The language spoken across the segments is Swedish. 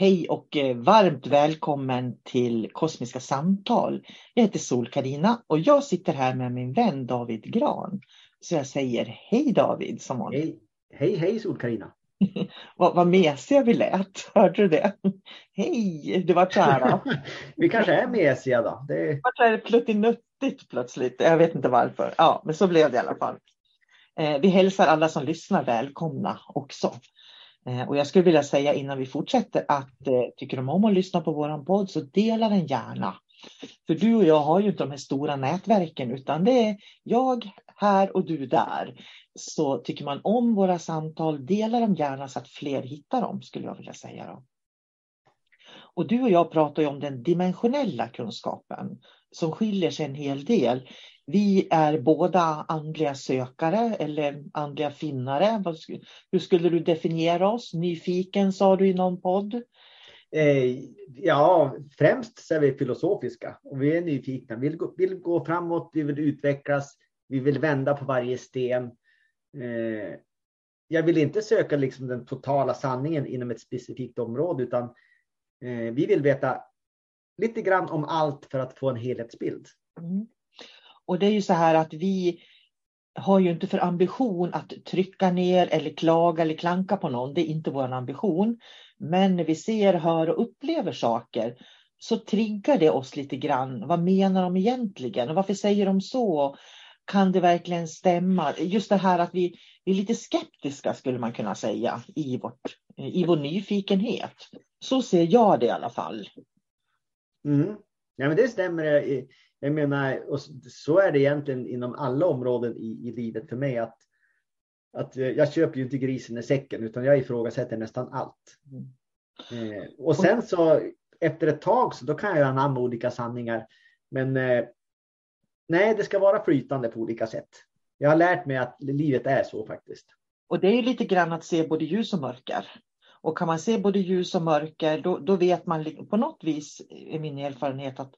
Hej och eh, varmt välkommen till Kosmiska samtal. Jag heter sol karina och jag sitter här med min vän David Gran. Så jag säger hej David som vanligt. Hej, hej, hej sol karina vad, vad mesiga vi lät, hörde du det? Hej, det var kära. vi kanske är mesiga då. Det var så här pluttinuttigt plötsligt, jag vet inte varför. Ja, men så blev det i alla fall. Eh, vi hälsar alla som lyssnar välkomna också. Eh, och jag skulle vilja säga innan vi fortsätter att eh, tycker de om att lyssna på våran podd så dela den gärna. För du och jag har ju inte de här stora nätverken utan det är jag här och du där. Så tycker man om våra samtal, dela dem gärna så att fler hittar dem skulle jag vilja säga. Då. Och du och jag pratar ju om den dimensionella kunskapen som skiljer sig en hel del. Vi är båda andliga sökare eller andliga finnare. Hur skulle du definiera oss? Nyfiken sa du i någon podd. Eh, ja, främst så är vi filosofiska och vi är nyfikna. Vi vill gå, vill gå framåt, vi vill utvecklas, vi vill vända på varje sten. Eh, jag vill inte söka liksom den totala sanningen inom ett specifikt område utan eh, vi vill veta lite grann om allt för att få en helhetsbild. Mm. Och det är ju så här att vi har ju inte för ambition att trycka ner eller klaga eller klanka på någon. Det är inte vår ambition. Men när vi ser, hör och upplever saker så triggar det oss lite grann. Vad menar de egentligen? Och varför säger de så? Kan det verkligen stämma? Just det här att vi, vi är lite skeptiska skulle man kunna säga i, vårt, i vår nyfikenhet. Så ser jag det i alla fall. Mm. Ja, men det stämmer. Eh, jag menar, och så är det egentligen inom alla områden i, i livet för mig. att att jag köper ju inte grisen i säcken utan jag ifrågasätter nästan allt. Mm. Eh, och sen så efter ett tag så då kan jag anamma olika sanningar. Men eh, nej, det ska vara flytande på olika sätt. Jag har lärt mig att livet är så faktiskt. Och det är lite grann att se både ljus och mörker. Och kan man se både ljus och mörker, då, då vet man på något vis, i min erfarenhet, att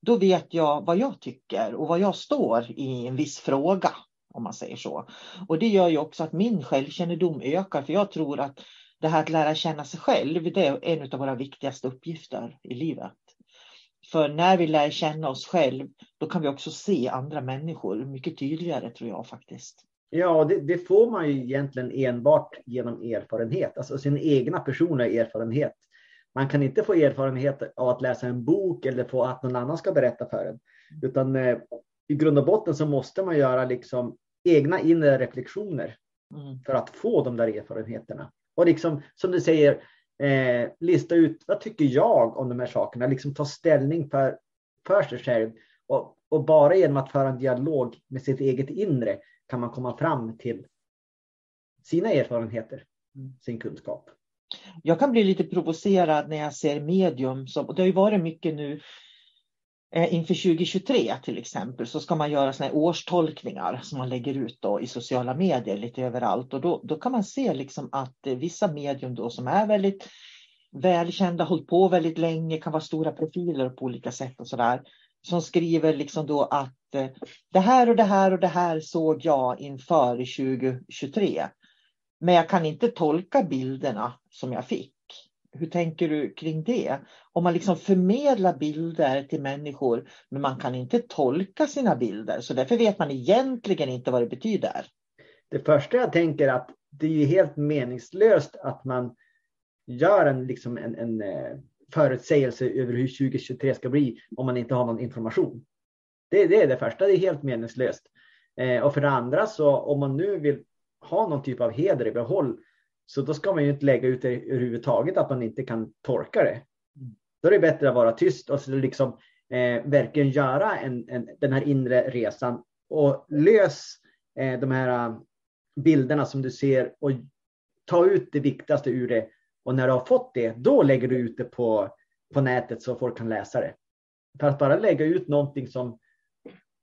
då vet jag vad jag tycker och vad jag står i en viss fråga, om man säger så. Och det gör ju också att min självkännedom ökar, för jag tror att det här att lära känna sig själv, det är en av våra viktigaste uppgifter i livet. För när vi lär känna oss själv, då kan vi också se andra människor mycket tydligare tror jag faktiskt. Ja, det, det, får man ju egentligen enbart genom erfarenhet, alltså sin egna personliga erfarenhet. Man kan inte få erfarenhet av att läsa en bok eller få att någon annan ska berätta för en. Utan eh, i grund och botten så måste man göra liksom egna inre reflektioner mm. för att få de där erfarenheterna. Och liksom som du säger, eh, lista ut vad tycker jag om de här sakerna, liksom ta ställning för, för sig själv. Och, och bara genom att föra en dialog med sitt eget inre kan man komma fram till sina erfarenheter, mm. sin kunskap. Jag kan bli lite provocerad när jag ser medium, som, och det har ju varit mycket nu eh, inför 2023 till exempel, så ska man göra såna årstolkningar som man lägger ut då i sociala medier lite överallt. Och då, då kan man se liksom att eh, vissa medium då som är väldigt välkända, hållit på väldigt länge, kan vara stora profiler på olika sätt och sådär som skriver liksom då att eh, det här och det här och det här såg jag inför 2023. Men jag kan inte tolka bilderna som jag fick. Hur tänker du kring det? Om man liksom förmedlar bilder till människor, men man kan inte tolka sina bilder, så därför vet man egentligen inte vad det betyder. Det första jag tänker är att det är helt meningslöst att man gör en, liksom en, en eh, förutsägelse över hur 2023 ska bli om man inte har någon information. Det, det är det första, det är helt meningslöst. Eh, och för det andra så om man nu vill ha någon typ av heder i behåll så då ska man ju inte lägga ut det överhuvudtaget att man inte kan tolka det. Då är det bättre att vara tyst och så liksom eh, verkligen göra en, en, den här inre resan och lös eh, de här uh, bilderna som du ser och ta ut det viktigaste ur det och när du har fått det, då lägger du ut det på, på nätet så folk kan läsa det. För att bara lägga ut någonting som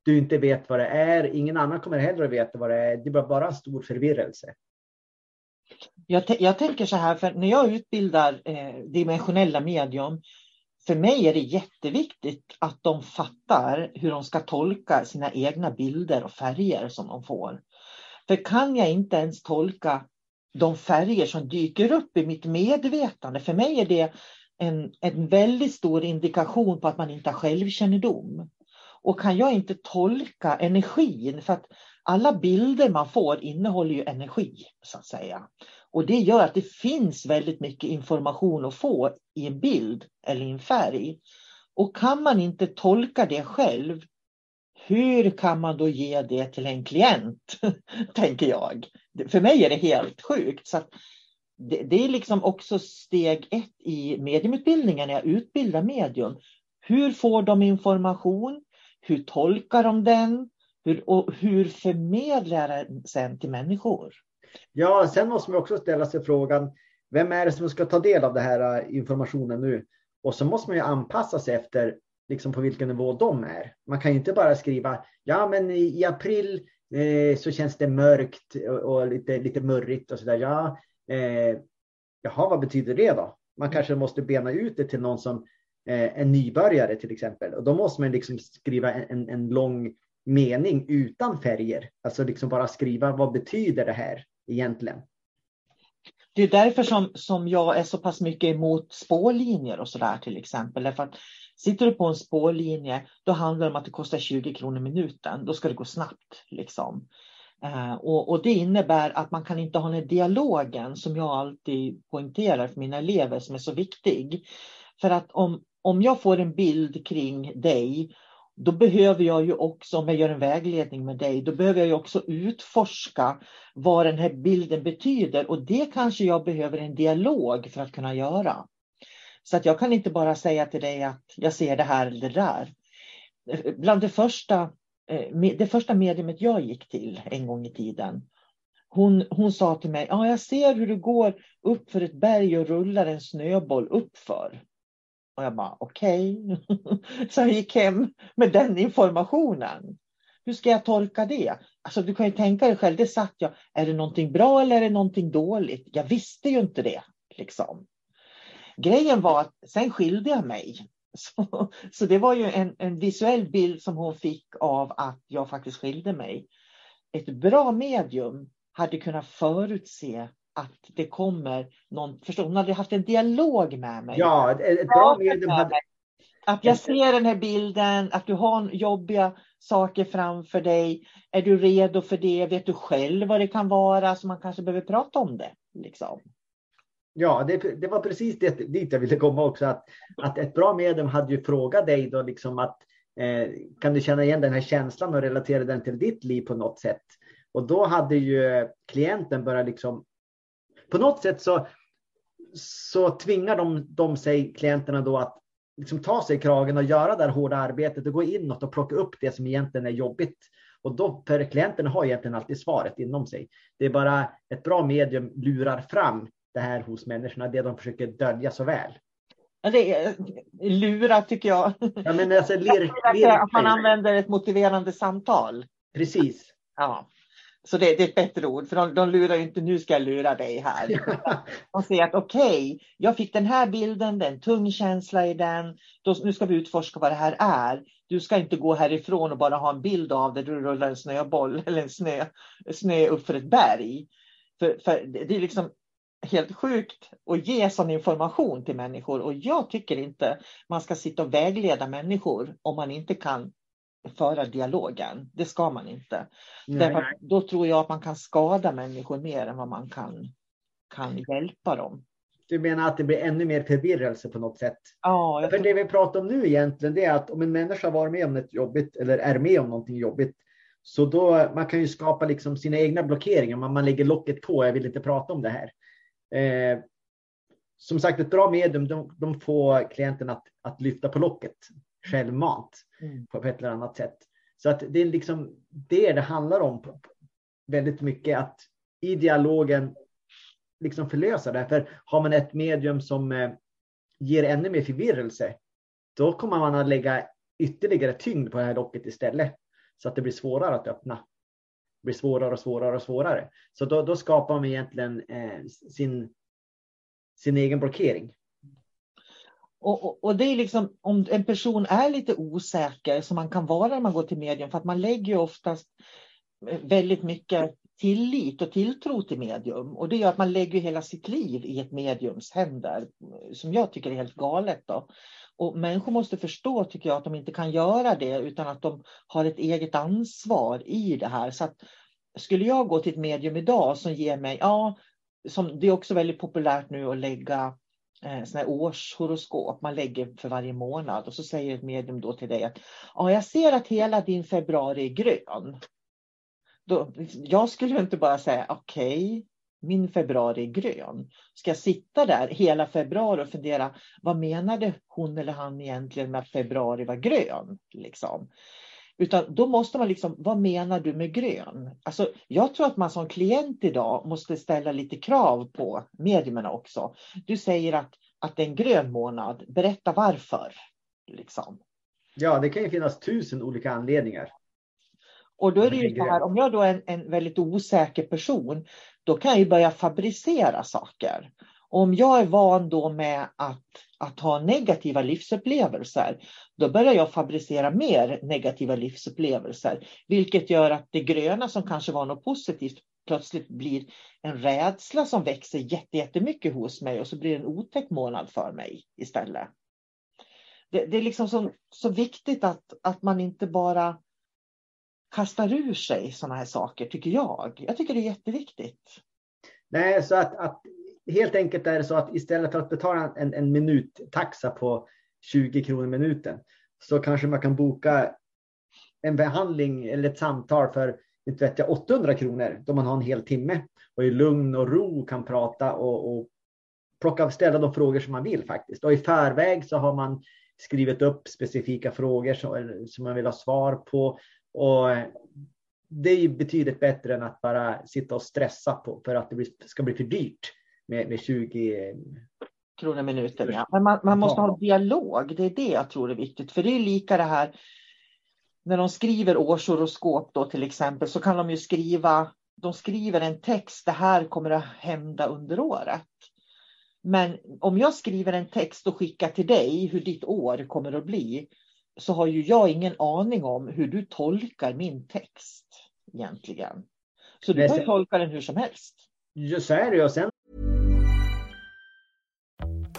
du inte vet vad det är, ingen annan kommer heller att veta vad det är, det blir bara en stor förvirrelse. Jag, jag tänker så här, för när jag utbildar eh, dimensionella medium, för mig är det jätteviktigt att de fattar hur de ska tolka sina egna bilder och färger som de får. För kan jag inte ens tolka de färger som dyker upp i mitt medvetande. För mig är det en, en väldigt stor indikation på att man inte har självkännedom. Och kan jag inte tolka energin, för att alla bilder man får innehåller ju energi, så att säga. Och det gör att det finns väldigt mycket information att få i en bild eller i en färg. Och kan man inte tolka det själv, hur kan man då ge det till en klient? tänker jag. För mig är det helt sjukt. Så det, det, är liksom också steg ett i mediumutbildningen när jag utbildar medium. Hur får de information? Hur tolkar de den? Hur, och hur förmedlar den sen till människor? Ja, sen måste man också ställa sig frågan, vem är det som ska ta del av den här äh, informationen nu? Och så måste man ju anpassa sig efter liksom på vilken nivå de är. Man kan ju inte bara skriva, ja men i, april eh, så känns det mörkt och, och, lite, lite murrigt och sådär. Ja, eh, jaha, vad betyder det då? Man mm. kanske måste bena ut det till någon som Eh, en nybörjare till exempel. Och då måste man liksom skriva en, en lång mening utan färger. Alltså liksom bara skriva vad betyder det här egentligen? Det är därför som, som jag är så pass mycket emot spårlinjer och sådär till exempel. Därför att Sitter du på en spårlinje, då handlar det om att det kostar 20 kronor minuten. Då ska det gå snabbt. Liksom. Eh, och, och, det innebär att man kan inte ha den dialogen som jag alltid poängterar för mina elever som är så viktig. För att om, om jag får en bild kring dig, då behöver jag ju också, om jag gör en vägledning med dig, då behöver jag ju också utforska vad den här bilden betyder. Och det kanske jag behöver en dialog för att kunna göra. Så att jag kan inte bara säga till dig att jag ser det här eller det där. Bland det första, eh, det första mediumet jag gick till en gång i tiden, hon, hon sa till mig, ja, jag ser hur du går upp för ett berg och rullar en snöboll uppför. Och jag bara okej. Okay. Så jag gick hem med den informationen. Hur ska jag tolka det? Alltså du kan ju tänka dig själv, det satt jag. Är det någonting bra eller är det någonting dåligt? Jag visste ju inte det. Liksom. Grejen var att sen skilde jag mig. Så, så det var ju en, en visuell bild som hon fick av att jag faktiskt skilde mig. Ett bra medium hade kunnat förutse att det kommer någon, förstår hon hade haft en dialog med mig. Ja, ett bra medium hade... Att jag ser den här bilden, att du har jobbiga saker framför dig. Är du redo för det? Vet du själv vad det kan vara? Så man kanske behöver prata om det. Liksom. Ja, det, det, var precis det, dit jag ville komma också. Att, att ett bra medium hade ju frågat dig då liksom att eh, kan du känna igen den här känslan och relatera den till ditt liv på något sätt? Och då hade ju klienten börjat liksom på något sätt så, så tvingar de, de sig, klienterna då att liksom ta sig i kragen och göra det här hårda arbetet och gå inåt och plocka upp det som egentligen är jobbigt. Och då, för klienterna har egentligen alltid svaret inom sig. Det är bara ett bra medium lurar fram det här hos människorna, det de försöker dölja så väl. Det lura tycker jag. Ja, men alltså, lir, lir, att man använder ett motiverande samtal. Precis. Ja. Så det, det, är ett bättre ord, för de, de lurar inte nu ska jag lura dig här. De säger att okej, okay, jag fick den här bilden, det är en tung känsla i den. Då, nu ska vi utforska vad det här är. Du ska inte gå härifrån och bara ha en bild av det, du rullar en snöboll eller en snö, snö upp för ett berg. För, för det är liksom helt sjukt att ge sån information till människor och jag tycker inte man ska sitta och vägleda människor om man inte kan föra dialogen. Det ska man inte. Därför då tror jag att man kan skada människor mer än vad man kan, kan hjälpa dem. Du menar att det blir ännu mer förvirrelse på något sätt? Ja. För det vi pratar om nu egentligen det är att om en människa var med om något jobbigt eller är med om någonting jobbigt så då man kan ju skapa liksom sina egna blockeringar. Man, man lägger locket på. Jag vill inte prata om det här. Eh, som sagt, ett bra medium, de, de får klienten att, att lyfta på locket självmant mm. på ett eller annat sätt. Så att det är liksom det det handlar om väldigt mycket, att i dialogen liksom förlösa det. För har man ett medium som eh, ger ännu mer förvirrelse, då kommer man att lägga ytterligare tyngd på det här locket istället. Så att det blir svårare att öppna. Det blir svårare och svårare och svårare. Så då, då skapar man egentligen eh, sin, sin egen blockering. Och, och, och, det är liksom om en person är lite osäker som man kan vara när man går till medium för att man lägger ju oftast eh, väldigt mycket tillit och tilltro till medium och det gör att man lägger hela sitt liv i ett mediums händer som jag tycker är helt galet. Då. Och människor måste förstå tycker jag att de inte kan göra det utan att de har ett eget ansvar i det här. Så att, skulle jag gå till ett medium idag som ger mig, ja, som, det är också väldigt populärt nu att lägga eh, här årshoroskop man lägger för varje månad och så säger ett medium då till dig att ja, jag ser att hela din februari är grön. Då, jag skulle inte bara säga okej, okay, min februari är grön. Ska jag sitta där hela februari och fundera vad menade hon eller han egentligen med att februari var grön? Liksom. Utan då måste man liksom, vad menar du med grön? Alltså, jag tror att man som klient idag måste ställa lite krav på medierna också. Du säger att, att det är en grön månad, berätta varför. Liksom. Ja, det kan ju finnas tusen olika anledningar. Och då är det ju så här, om jag då är en, en väldigt osäker person, då kan jag ju börja fabricera saker. Om jag är van då med att, att ha negativa livsupplevelser, då börjar jag fabricera mer negativa livsupplevelser, vilket gör att det gröna som kanske var något positivt plötsligt blir en rädsla som växer jättemycket hos mig och så blir det en otäck månad för mig istället. Det, det är liksom så, så viktigt att, att man inte bara kastar ur sig sådana här saker, tycker jag. Jag tycker det är jätteviktigt. Nej, så att, att helt enkelt är det så att istället för att betala en, en minuttaxa på 20 kronor minuten så kanske man kan boka en behandling eller ett samtal för inte vet jag, 800 kronor då man har en hel timme och i lugn och ro kan prata och, och plocka, ställa de frågor som man vill faktiskt. Och i förväg så har man skrivit upp specifika frågor som, som man vill ha svar på. Och det är betydligt bättre än att bara sitta och stressa på för att det ska bli för dyrt med, med 20 kronor minuten, ja. Men man, man måste ha dialog, det är det jag tror är viktigt. För det är lika det här, när de skriver årshoroskop då till exempel, så kan de ju skriva, de skriver en text, det här kommer att hända under året. Men om jag skriver en text och skickar till dig hur ditt år kommer att bli, så har ju jag ingen aning om hur du tolkar min text egentligen. Så du kan tolka den hur som helst. Just så är det. Och sen...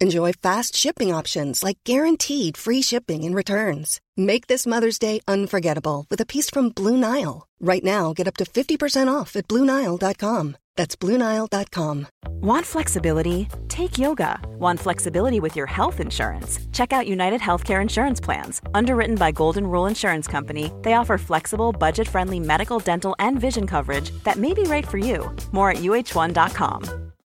Enjoy fast shipping options like guaranteed free shipping and returns. Make this Mother's Day unforgettable with a piece from Blue Nile. Right now, get up to 50% off at BlueNile.com. That's BlueNile.com. Want flexibility? Take yoga. Want flexibility with your health insurance? Check out United Healthcare Insurance Plans. Underwritten by Golden Rule Insurance Company, they offer flexible, budget friendly medical, dental, and vision coverage that may be right for you. More at UH1.com.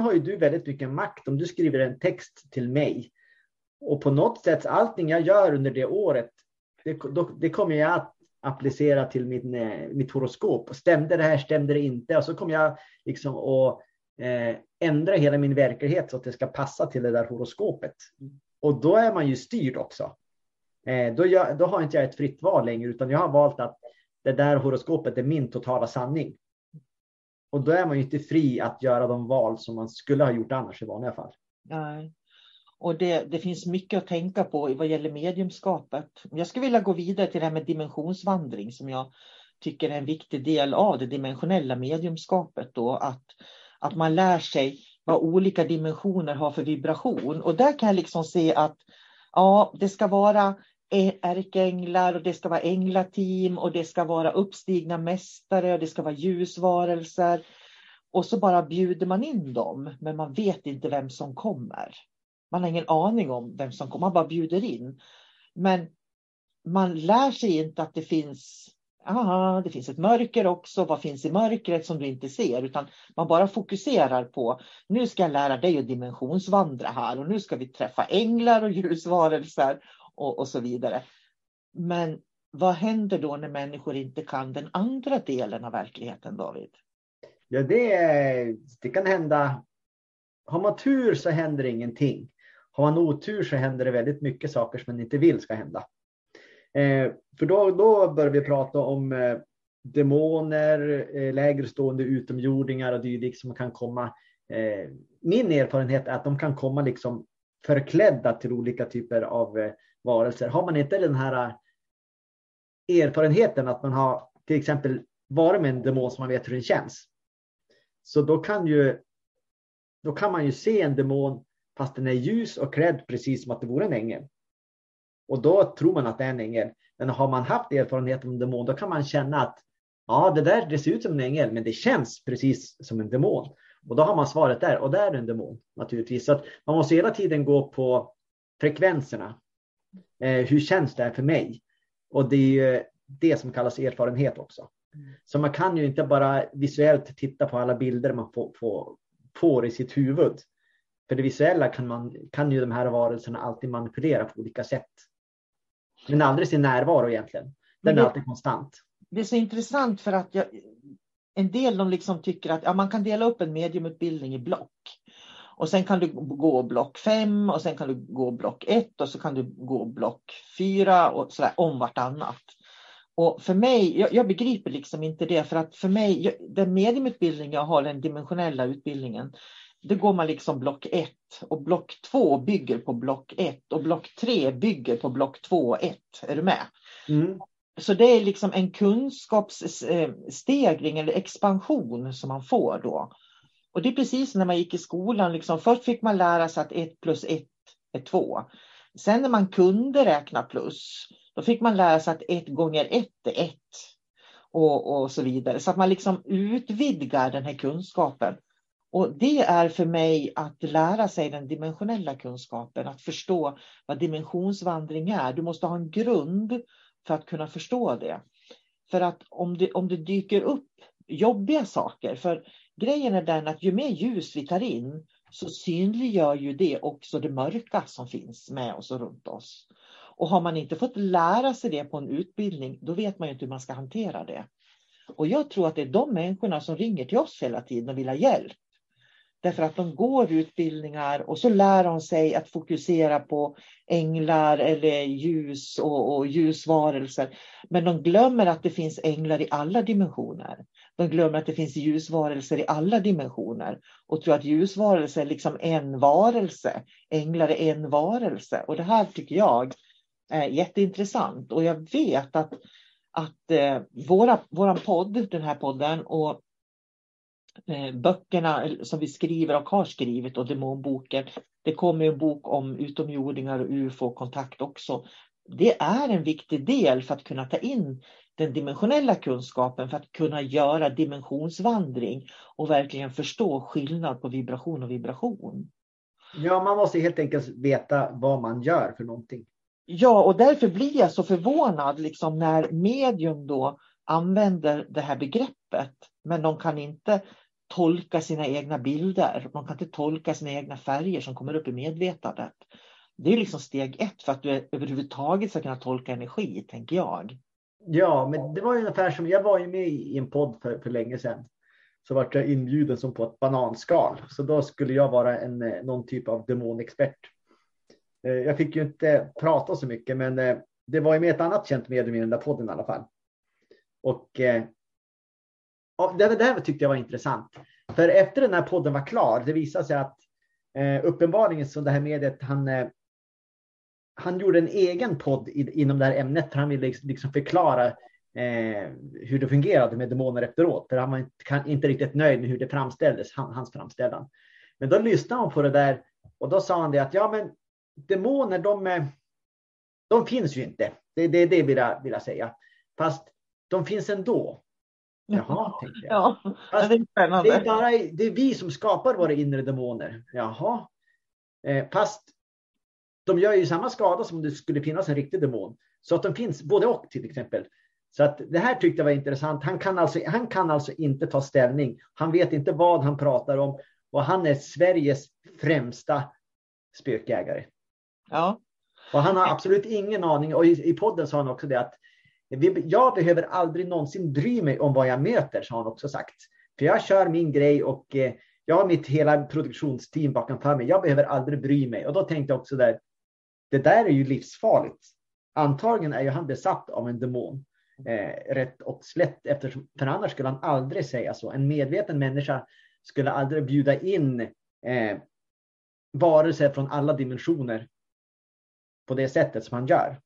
Har ju du väldigt mycket makt om du skriver en text till mig. Och på något sätt, allting jag gör under det året, det, då, det kommer jag att applicera till min, eh, mitt horoskop. Stämde det här, stämde det inte? Och så kommer jag liksom att eh, ändra hela min verklighet så att det ska passa till det där horoskopet. Och då är man ju styrd också. Eh, då, jag, då har inte jag ett fritt val längre, utan jag har valt att det där horoskopet är min totala sanning. Och då är man ju inte fri att göra de val som man skulle ha gjort annars i vanliga fall. Nej. Och det, det finns mycket att tänka på vad gäller mediumskapet. Jag skulle vilja gå vidare till det här med dimensionsvandring som jag tycker är en viktig del av det dimensionella mediumskapet. Då, att, att man lär sig vad olika dimensioner har för vibration. Och där kan jag liksom se att ja, det ska vara ärkeänglar och det ska vara änglateam och det ska vara uppstigna mästare och det ska vara ljusvarelser. Och så bara bjuder man in dem, men man vet inte vem som kommer. Man har ingen aning om vem som kommer, man bara bjuder in. Men man lär sig inte att det finns, aha, det finns ett mörker också, vad finns i mörkret som du inte ser? Utan man bara fokuserar på, nu ska jag lära dig att dimensionsvandra här och nu ska vi träffa änglar och ljusvarelser och, och så vidare. Men vad händer då när människor inte kan den andra delen av verkligheten, David? Ja, det, det kan hända. Har man tur så händer ingenting. Har man otur så händer det väldigt mycket saker som man inte vill ska hända. Eh, för då, då börjar vi prata om eh, demoner, eh, lägre stående utomjordingar och dylikt som kan komma. Eh, min erfarenhet är att de kan komma liksom förklädda till olika typer av eh, varelser. Har man inte den här eh, erfarenheten att man har till exempel varit med en demon som man vet hur den känns. Så då kan, ju, då kan man ju se en demon fast den är ljus och klädd precis som att det vore en ängel. Och då tror man att det är en ängel. Men har man haft erfarenhet av en demon då kan man känna att ja, det där det ser ut som en ängel men det känns precis som en demon. Och då har man svaret där och där är en demon naturligtvis. Så att man måste hela tiden gå på frekvenserna. Eh, hur känns det här för mig? Och det är ju det som kallas erfarenhet också. Mm. Så man kan ju inte bara visuellt titta på alla bilder man får, får, får i sitt huvud. För det visuella kan, man, kan ju de här varelserna alltid manipulera på olika sätt. Men aldrig sin närvaro egentligen. Den det, är alltid konstant. Det är så intressant för att jag, en del de liksom tycker att ja, man kan dela upp en mediumutbildning i block. Och sen kan du gå block 5 och sen kan du gå block 1 och så kan du gå block 4 och sådär om vartannat. Och för mig, jag, jag, begriper liksom inte det för att för mig, jag, den mediumutbildning jag har, den dimensionella utbildningen, det går man liksom block 1 och block 2 bygger på block 1 och block 3 bygger på block 2 och 1. Är du med? Mm. Så det är liksom en kunskapsstegring eller expansion som man får då. Och det är precis när man gick i skolan. Liksom, först fick man lära sig att 1 plus 1 är 2. Sen när man kunde räkna plus, då fick man lära sig att 1 gånger 1 är 1. Och, och så vidare. Så att man liksom utvidgar den här kunskapen. Och det är för mig att lära sig den dimensionella kunskapen, att förstå vad dimensionsvandring är. Du måste ha en grund för att kunna förstå det. För att om det, om det dyker upp jobbiga saker, för grejen är den att ju mer ljus vi tar in så synliggör ju det också det mörka som finns med oss och runt oss. Och har man inte fått lära sig det på en utbildning, då vet man ju inte hur man ska hantera det. Och jag tror att det är de människorna som ringer till oss hela tiden och vill ha hjälp. Därför att de går utbildningar och så lär de sig att fokusera på änglar eller ljus och, och ljusvarelser. Men de glömmer att det finns änglar i alla dimensioner. De glömmer att det finns ljusvarelser i alla dimensioner och tror att ljusvarelser är liksom en varelse. Änglar är en varelse. Och det här tycker jag är jätteintressant. Och jag vet att, att eh, våra, våran podd, den här podden och böckerna som vi skriver och har skrivit och demonboken. Det kommer en bok om utomjordingar och ufo-kontakt också. Det är en viktig del för att kunna ta in den dimensionella kunskapen för att kunna göra dimensionsvandring och verkligen förstå skillnad på vibration och vibration. Ja, man måste helt enkelt veta vad man gör för någonting. Ja, och därför blir jag så förvånad liksom när medium då använder det här begreppet, men de kan inte tolka sina egna bilder. De kan inte tolka sina egna färger som kommer upp i medvetandet. Det är liksom steg ett för att du överhuvudtaget ska kunna tolka energi, tänker jag. Ja, men det var ungefär som, jag var ju med i en podd för, för länge sedan. Så vart jag inbjuden som på ett bananskal. Så då skulle jag vara en, någon typ av demonexpert. Eh, jag fick ju inte prata så mycket, men eh, det var ju med ett annat känt medium i den där podden i alla fall. Och eh, det, det här tyckte jag var intressant. För efter den här podden var klar, det visade sig att eh, uppenbarligen så det här mediet, han, eh, han gjorde en egen podd i, inom det här ämnet. För han ville liksom, liksom förklara eh, hur det fungerade med demoner efteråt. För han var inte, inte riktigt nöjd med hur det framställdes, han, hans framställan. Men då lyssnade han på det där och då sa han det att ja, men demoner, de, eh, de finns ju inte. Det, det, det vill, jag, vill jag säga. Fast de finns ändå. Jaha, tänkte jag. Ja, Fast det är spännande. Det är, bara, det är vi som skapar våra inre demoner. Jaha. Eh, fast de gör ju samma skada som om det skulle finnas en riktig demon. Så att de finns både och till exempel. Så att det här tyckte jag var intressant. Han kan, alltså, han kan alltså inte ta ställning. Han vet inte vad han pratar om och han är Sveriges främsta spökjägare. Ja. Och han har absolut ingen aning. Och i, i podden sa han också det att jag behöver aldrig någonsin bry mig om vad jag möter, sa han också sagt. För jag kör min grej och eh, jag har mitt hela produktionsteam bakom för mig. Jag behöver aldrig bry mig. Och då tänkte jag också där, det där är ju livsfarligt. Antagligen är ju han besatt av en demon. Eh, rätt och slätt, eftersom, för annars skulle han aldrig säga så. En medveten människa skulle aldrig bjuda in eh, varelser från alla dimensioner på det sättet som han gör.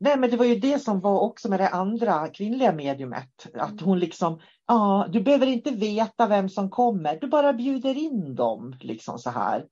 Nej, men det var ju det som var också med det andra kvinnliga mediumet. Att hon liksom, ja, du behöver inte veta vem som kommer, du bara bjuder in dem. Liksom så här.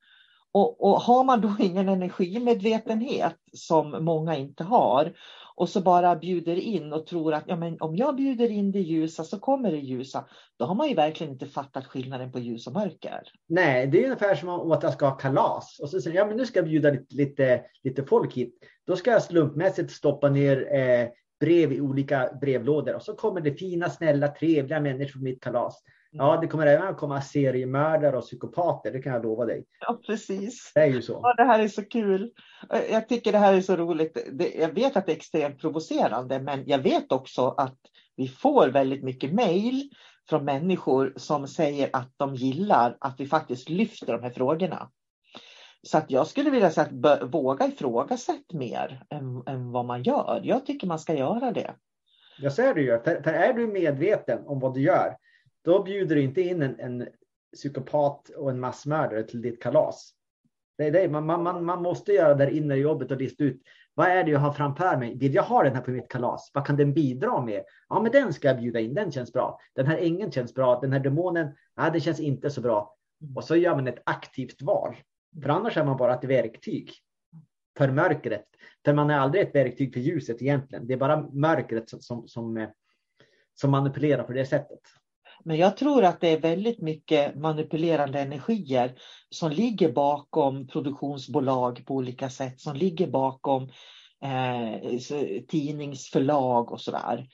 Och, och har man då ingen energimedvetenhet som många inte har och så bara bjuder in och tror att ja, men om jag bjuder in det ljusa så kommer det ljusa. Då har man ju verkligen inte fattat skillnaden på ljus och mörker. Nej, det är ungefär som att jag ska ha kalas och så säger jag, men nu ska jag bjuda lite, lite, lite folk hit. Då ska jag slumpmässigt stoppa ner eh, brev i olika brevlådor och så kommer det fina, snälla, trevliga människor på mitt kalas. Ja, det kommer även att komma seriemördare och psykopater, det kan jag lova dig. Ja, precis. Det är ju så. Ja, det här är så kul. Jag tycker det här är så roligt. Jag vet att det är extremt provocerande, men jag vet också att vi får väldigt mycket mejl från människor som säger att de gillar att vi faktiskt lyfter de här frågorna. Så att jag skulle vilja säga att våga ifrågasätta mer än, än vad man gör. Jag tycker man ska göra det. Jag säger det ju, för, för är du medveten om vad du gör, då bjuder du inte in en, en psykopat och en massmördare till ditt kalas. Det är det. Man, man, man måste göra det inre jobbet och lista ut vad är det jag har framför mig? Vill jag ha den här på mitt kalas? Vad kan den bidra med? Ja, men den ska jag bjuda in. Den känns bra. Den här ängeln känns bra. Den här demonen, nej, det känns inte så bra. Och så gör man ett aktivt val. För annars är man bara ett verktyg för mörkret. För man är aldrig ett verktyg för ljuset egentligen. Det är bara mörkret som, som, som, som manipulerar på det sättet. Men jag tror att det är väldigt mycket manipulerande energier som ligger bakom produktionsbolag på olika sätt, som ligger bakom eh, tidningsförlag och sådär.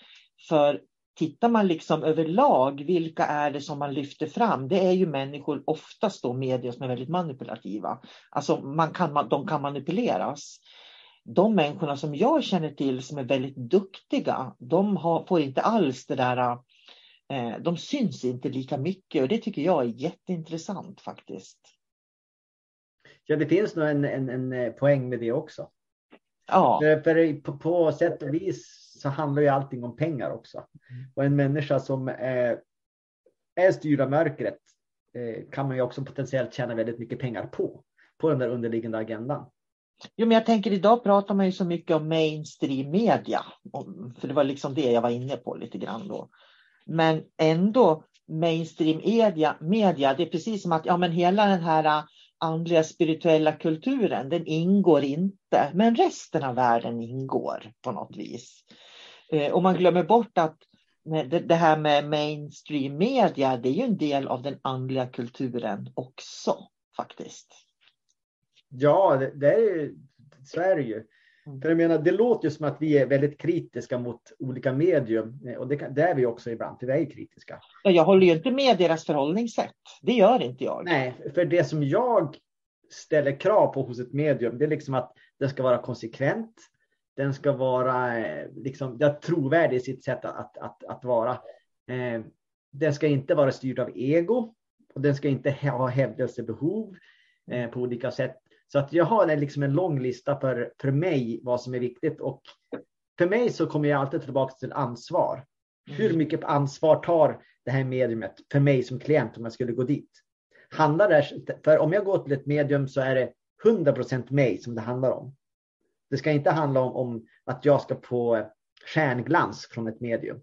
För tittar man liksom överlag, vilka är det som man lyfter fram? Det är ju människor, oftast då medier som är väldigt manipulativa. Alltså man kan, de kan manipuleras. De människorna som jag känner till som är väldigt duktiga, de har, får inte alls det där de syns inte lika mycket och det tycker jag är jätteintressant faktiskt. Ja, det finns nog en, en, en eh, poäng med det också. Ja. För, för på, på, sätt och vis så handlar ju allting om pengar också. Mm. Och en människa som är, är styrd av mörkret eh, kan man ju också potentiellt tjäna väldigt mycket pengar på. På den där underliggande agendan. Jo, men jag tänker idag pratar man ju så mycket om mainstream media. För det var liksom det jag var inne på lite grann då. Men ändå mainstream media, media, det är precis som att ja, men hela den här äh, andliga spirituella kulturen, den ingår inte. Men resten av världen ingår på något vis. Eh, och man glömmer bort att det här med mainstream media, det är ju en del av den andliga kulturen också faktiskt. Ja, det, det är, så är det ju. Mm. För jag menar, det låter ju som att vi är väldigt kritiska mot olika medium eh, och det, det är vi också ibland, för vi är kritiska. Jag håller ju inte med deras förhållningssätt. Det gör inte jag. Nej, för det som jag ställer krav på hos ett medium, det är liksom att den ska vara konsekvent. Den ska vara eh, liksom, trovärdig i sitt sätt att, att, att vara. Eh, den ska inte vara styrd av ego och den ska inte ha hävdelsebehov eh, på olika sätt. Så att jag har liksom en lång lista för, för mig vad som är viktigt. Och för mig så kommer jag alltid tillbaka till ansvar. Hur mm. mycket ansvar tar det här mediumet för mig som klient om jag skulle gå dit? Handlar det, för om jag går till ett medium så är det 100% mig som det handlar om. Det ska inte handla om, om att jag ska få stjärnglans från ett medium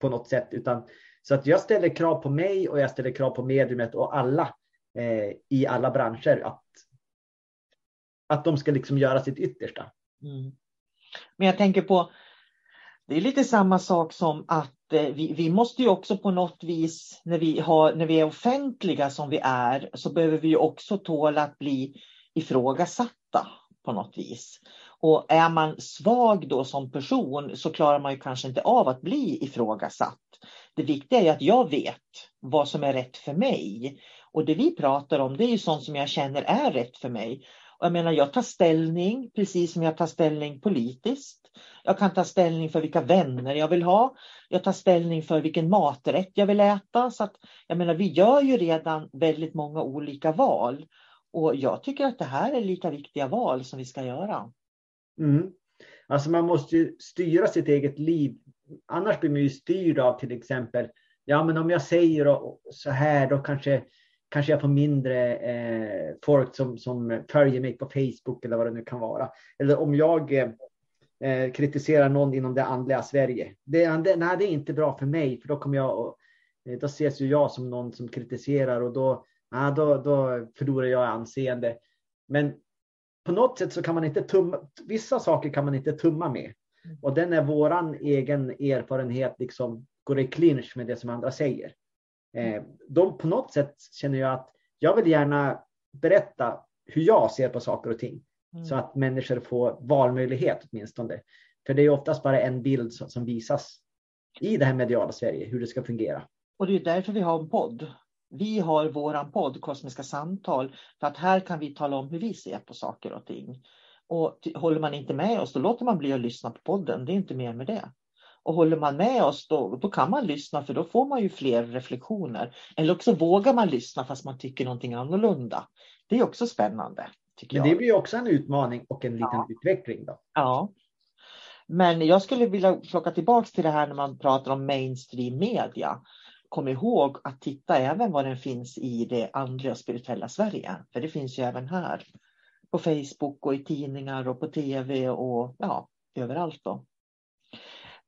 på något sätt, utan så att jag ställer krav på mig och jag ställer krav på mediumet och alla eh, i alla branscher att att de ska liksom göra sitt yttersta. Mm. Men jag tänker på, det är lite samma sak som att eh, vi, vi, måste ju också på något vis, när vi, har, när vi är offentliga som vi är, så behöver vi också tåla att bli ifrågasatta på något vis. Och är man svag då som person så klarar man ju kanske inte av att bli ifrågasatt. Det viktiga är att jag vet vad som är rätt för mig. Och det vi pratar om det är ju sånt som jag känner är rätt för mig. Jag menar, jag tar ställning precis som jag tar ställning politiskt. Jag kan ta ställning för vilka vänner jag vill ha. Jag tar ställning för vilken maträtt jag vill äta. Så att, jag menar, vi gör ju redan väldigt många olika val. Och jag tycker att det här är lika viktiga val som vi ska göra. Mm. Alltså man måste ju styra sitt eget liv. Annars blir man ju styrd av till exempel, ja men om jag säger så här då kanske kanske jag får mindre eh, folk som, som följer mig på Facebook eller vad det nu kan vara. Eller om jag eh, kritiserar någon inom det andliga Sverige. Det, det, nej, det är inte bra för mig, för då kommer jag och, eh, då ses ju jag som någon som kritiserar och då, nej, då, då förlorar jag anseende. Men på något sätt så kan man inte tumma, vissa saker kan man inte tumma med. Och den är våran egen erfarenhet, liksom går i clinch med det som andra säger. Eh, de, på något sätt känner jag att jag vill gärna berätta hur jag ser på saker och ting. Mm. Så att människor får valmöjlighet åtminstone. För det är oftast bara en bild som, som visas i det här mediala Sverige, hur det ska fungera. Och det är därför vi har en podd. Vi har våran podd Kosmiska samtal för att här kan vi tala om hur vi ser på saker och ting. Och håller man inte med oss, då låter man bli att lyssna på podden. Det är inte mer med det. Och håller man med oss då, då kan man lyssna för då får man ju fler reflektioner. Eller också vågar man lyssna fast man tycker någonting annorlunda. Det är också spännande. Men det blir också en utmaning och en liten ja. utveckling. Då. Ja. Men jag skulle vilja plocka tillbaka till det här när man pratar om mainstream media. Kom ihåg att titta även vad den finns i det andliga och spirituella Sverige. För det finns ju även här. På Facebook och i tidningar och på tv och ja, överallt då.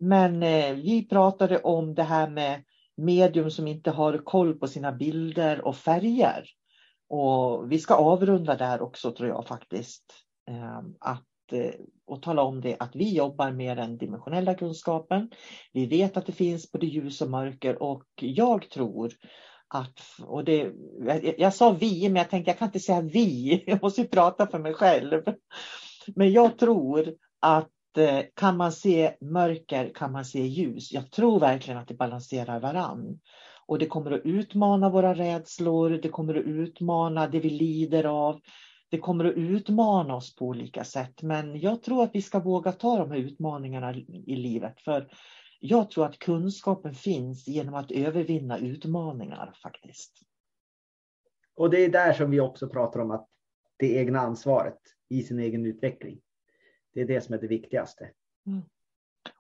Men eh, vi pratade om det här med medium som inte har koll på sina bilder och färger. Och vi ska avrunda där också tror jag faktiskt. Eh, att, eh, och tala om det att vi jobbar med den dimensionella kunskapen. Vi vet att det finns både ljus och mörker och jag tror att, och det, jag, jag sa vi, men jag tänkte jag kan inte säga vi, jag måste ju prata för mig själv. Men jag tror att Eh, kan man se mörker kan man se ljus. Jag tror verkligen att det balanserar varann. Och det kommer att utmana våra rädslor, det kommer att utmana det vi lider av. Det kommer att utmana oss på olika sätt. Men jag tror att vi ska våga ta de här utmaningarna i livet. För jag tror att kunskapen finns genom att övervinna utmaningar faktiskt. Och det är där som vi också pratar om att det egna ansvaret i sin egen utveckling. Det är det som är det viktigaste. Mm.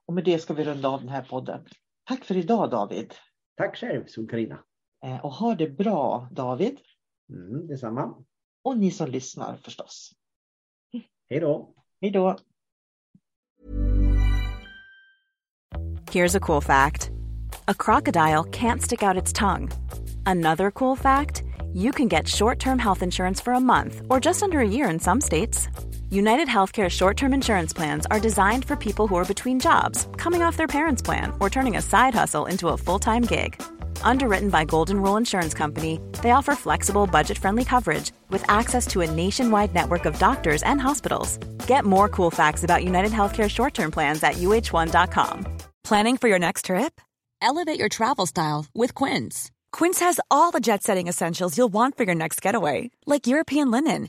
Och med det ska vi runda av den här podden. Tack för idag David. Tack själv Sol-Carina. Eh, och ha det bra David. Mm, detsamma. Och ni som lyssnar förstås. Hej då. Hej då. Here's a cool fact. A crocodile can't stick out its tongue. Another cool fact. You can get short-term health insurance for a month or just under a year in some states. United Healthcare short term insurance plans are designed for people who are between jobs, coming off their parents' plan, or turning a side hustle into a full time gig. Underwritten by Golden Rule Insurance Company, they offer flexible, budget friendly coverage with access to a nationwide network of doctors and hospitals. Get more cool facts about United Healthcare short term plans at uh1.com. Planning for your next trip? Elevate your travel style with Quince. Quince has all the jet setting essentials you'll want for your next getaway, like European linen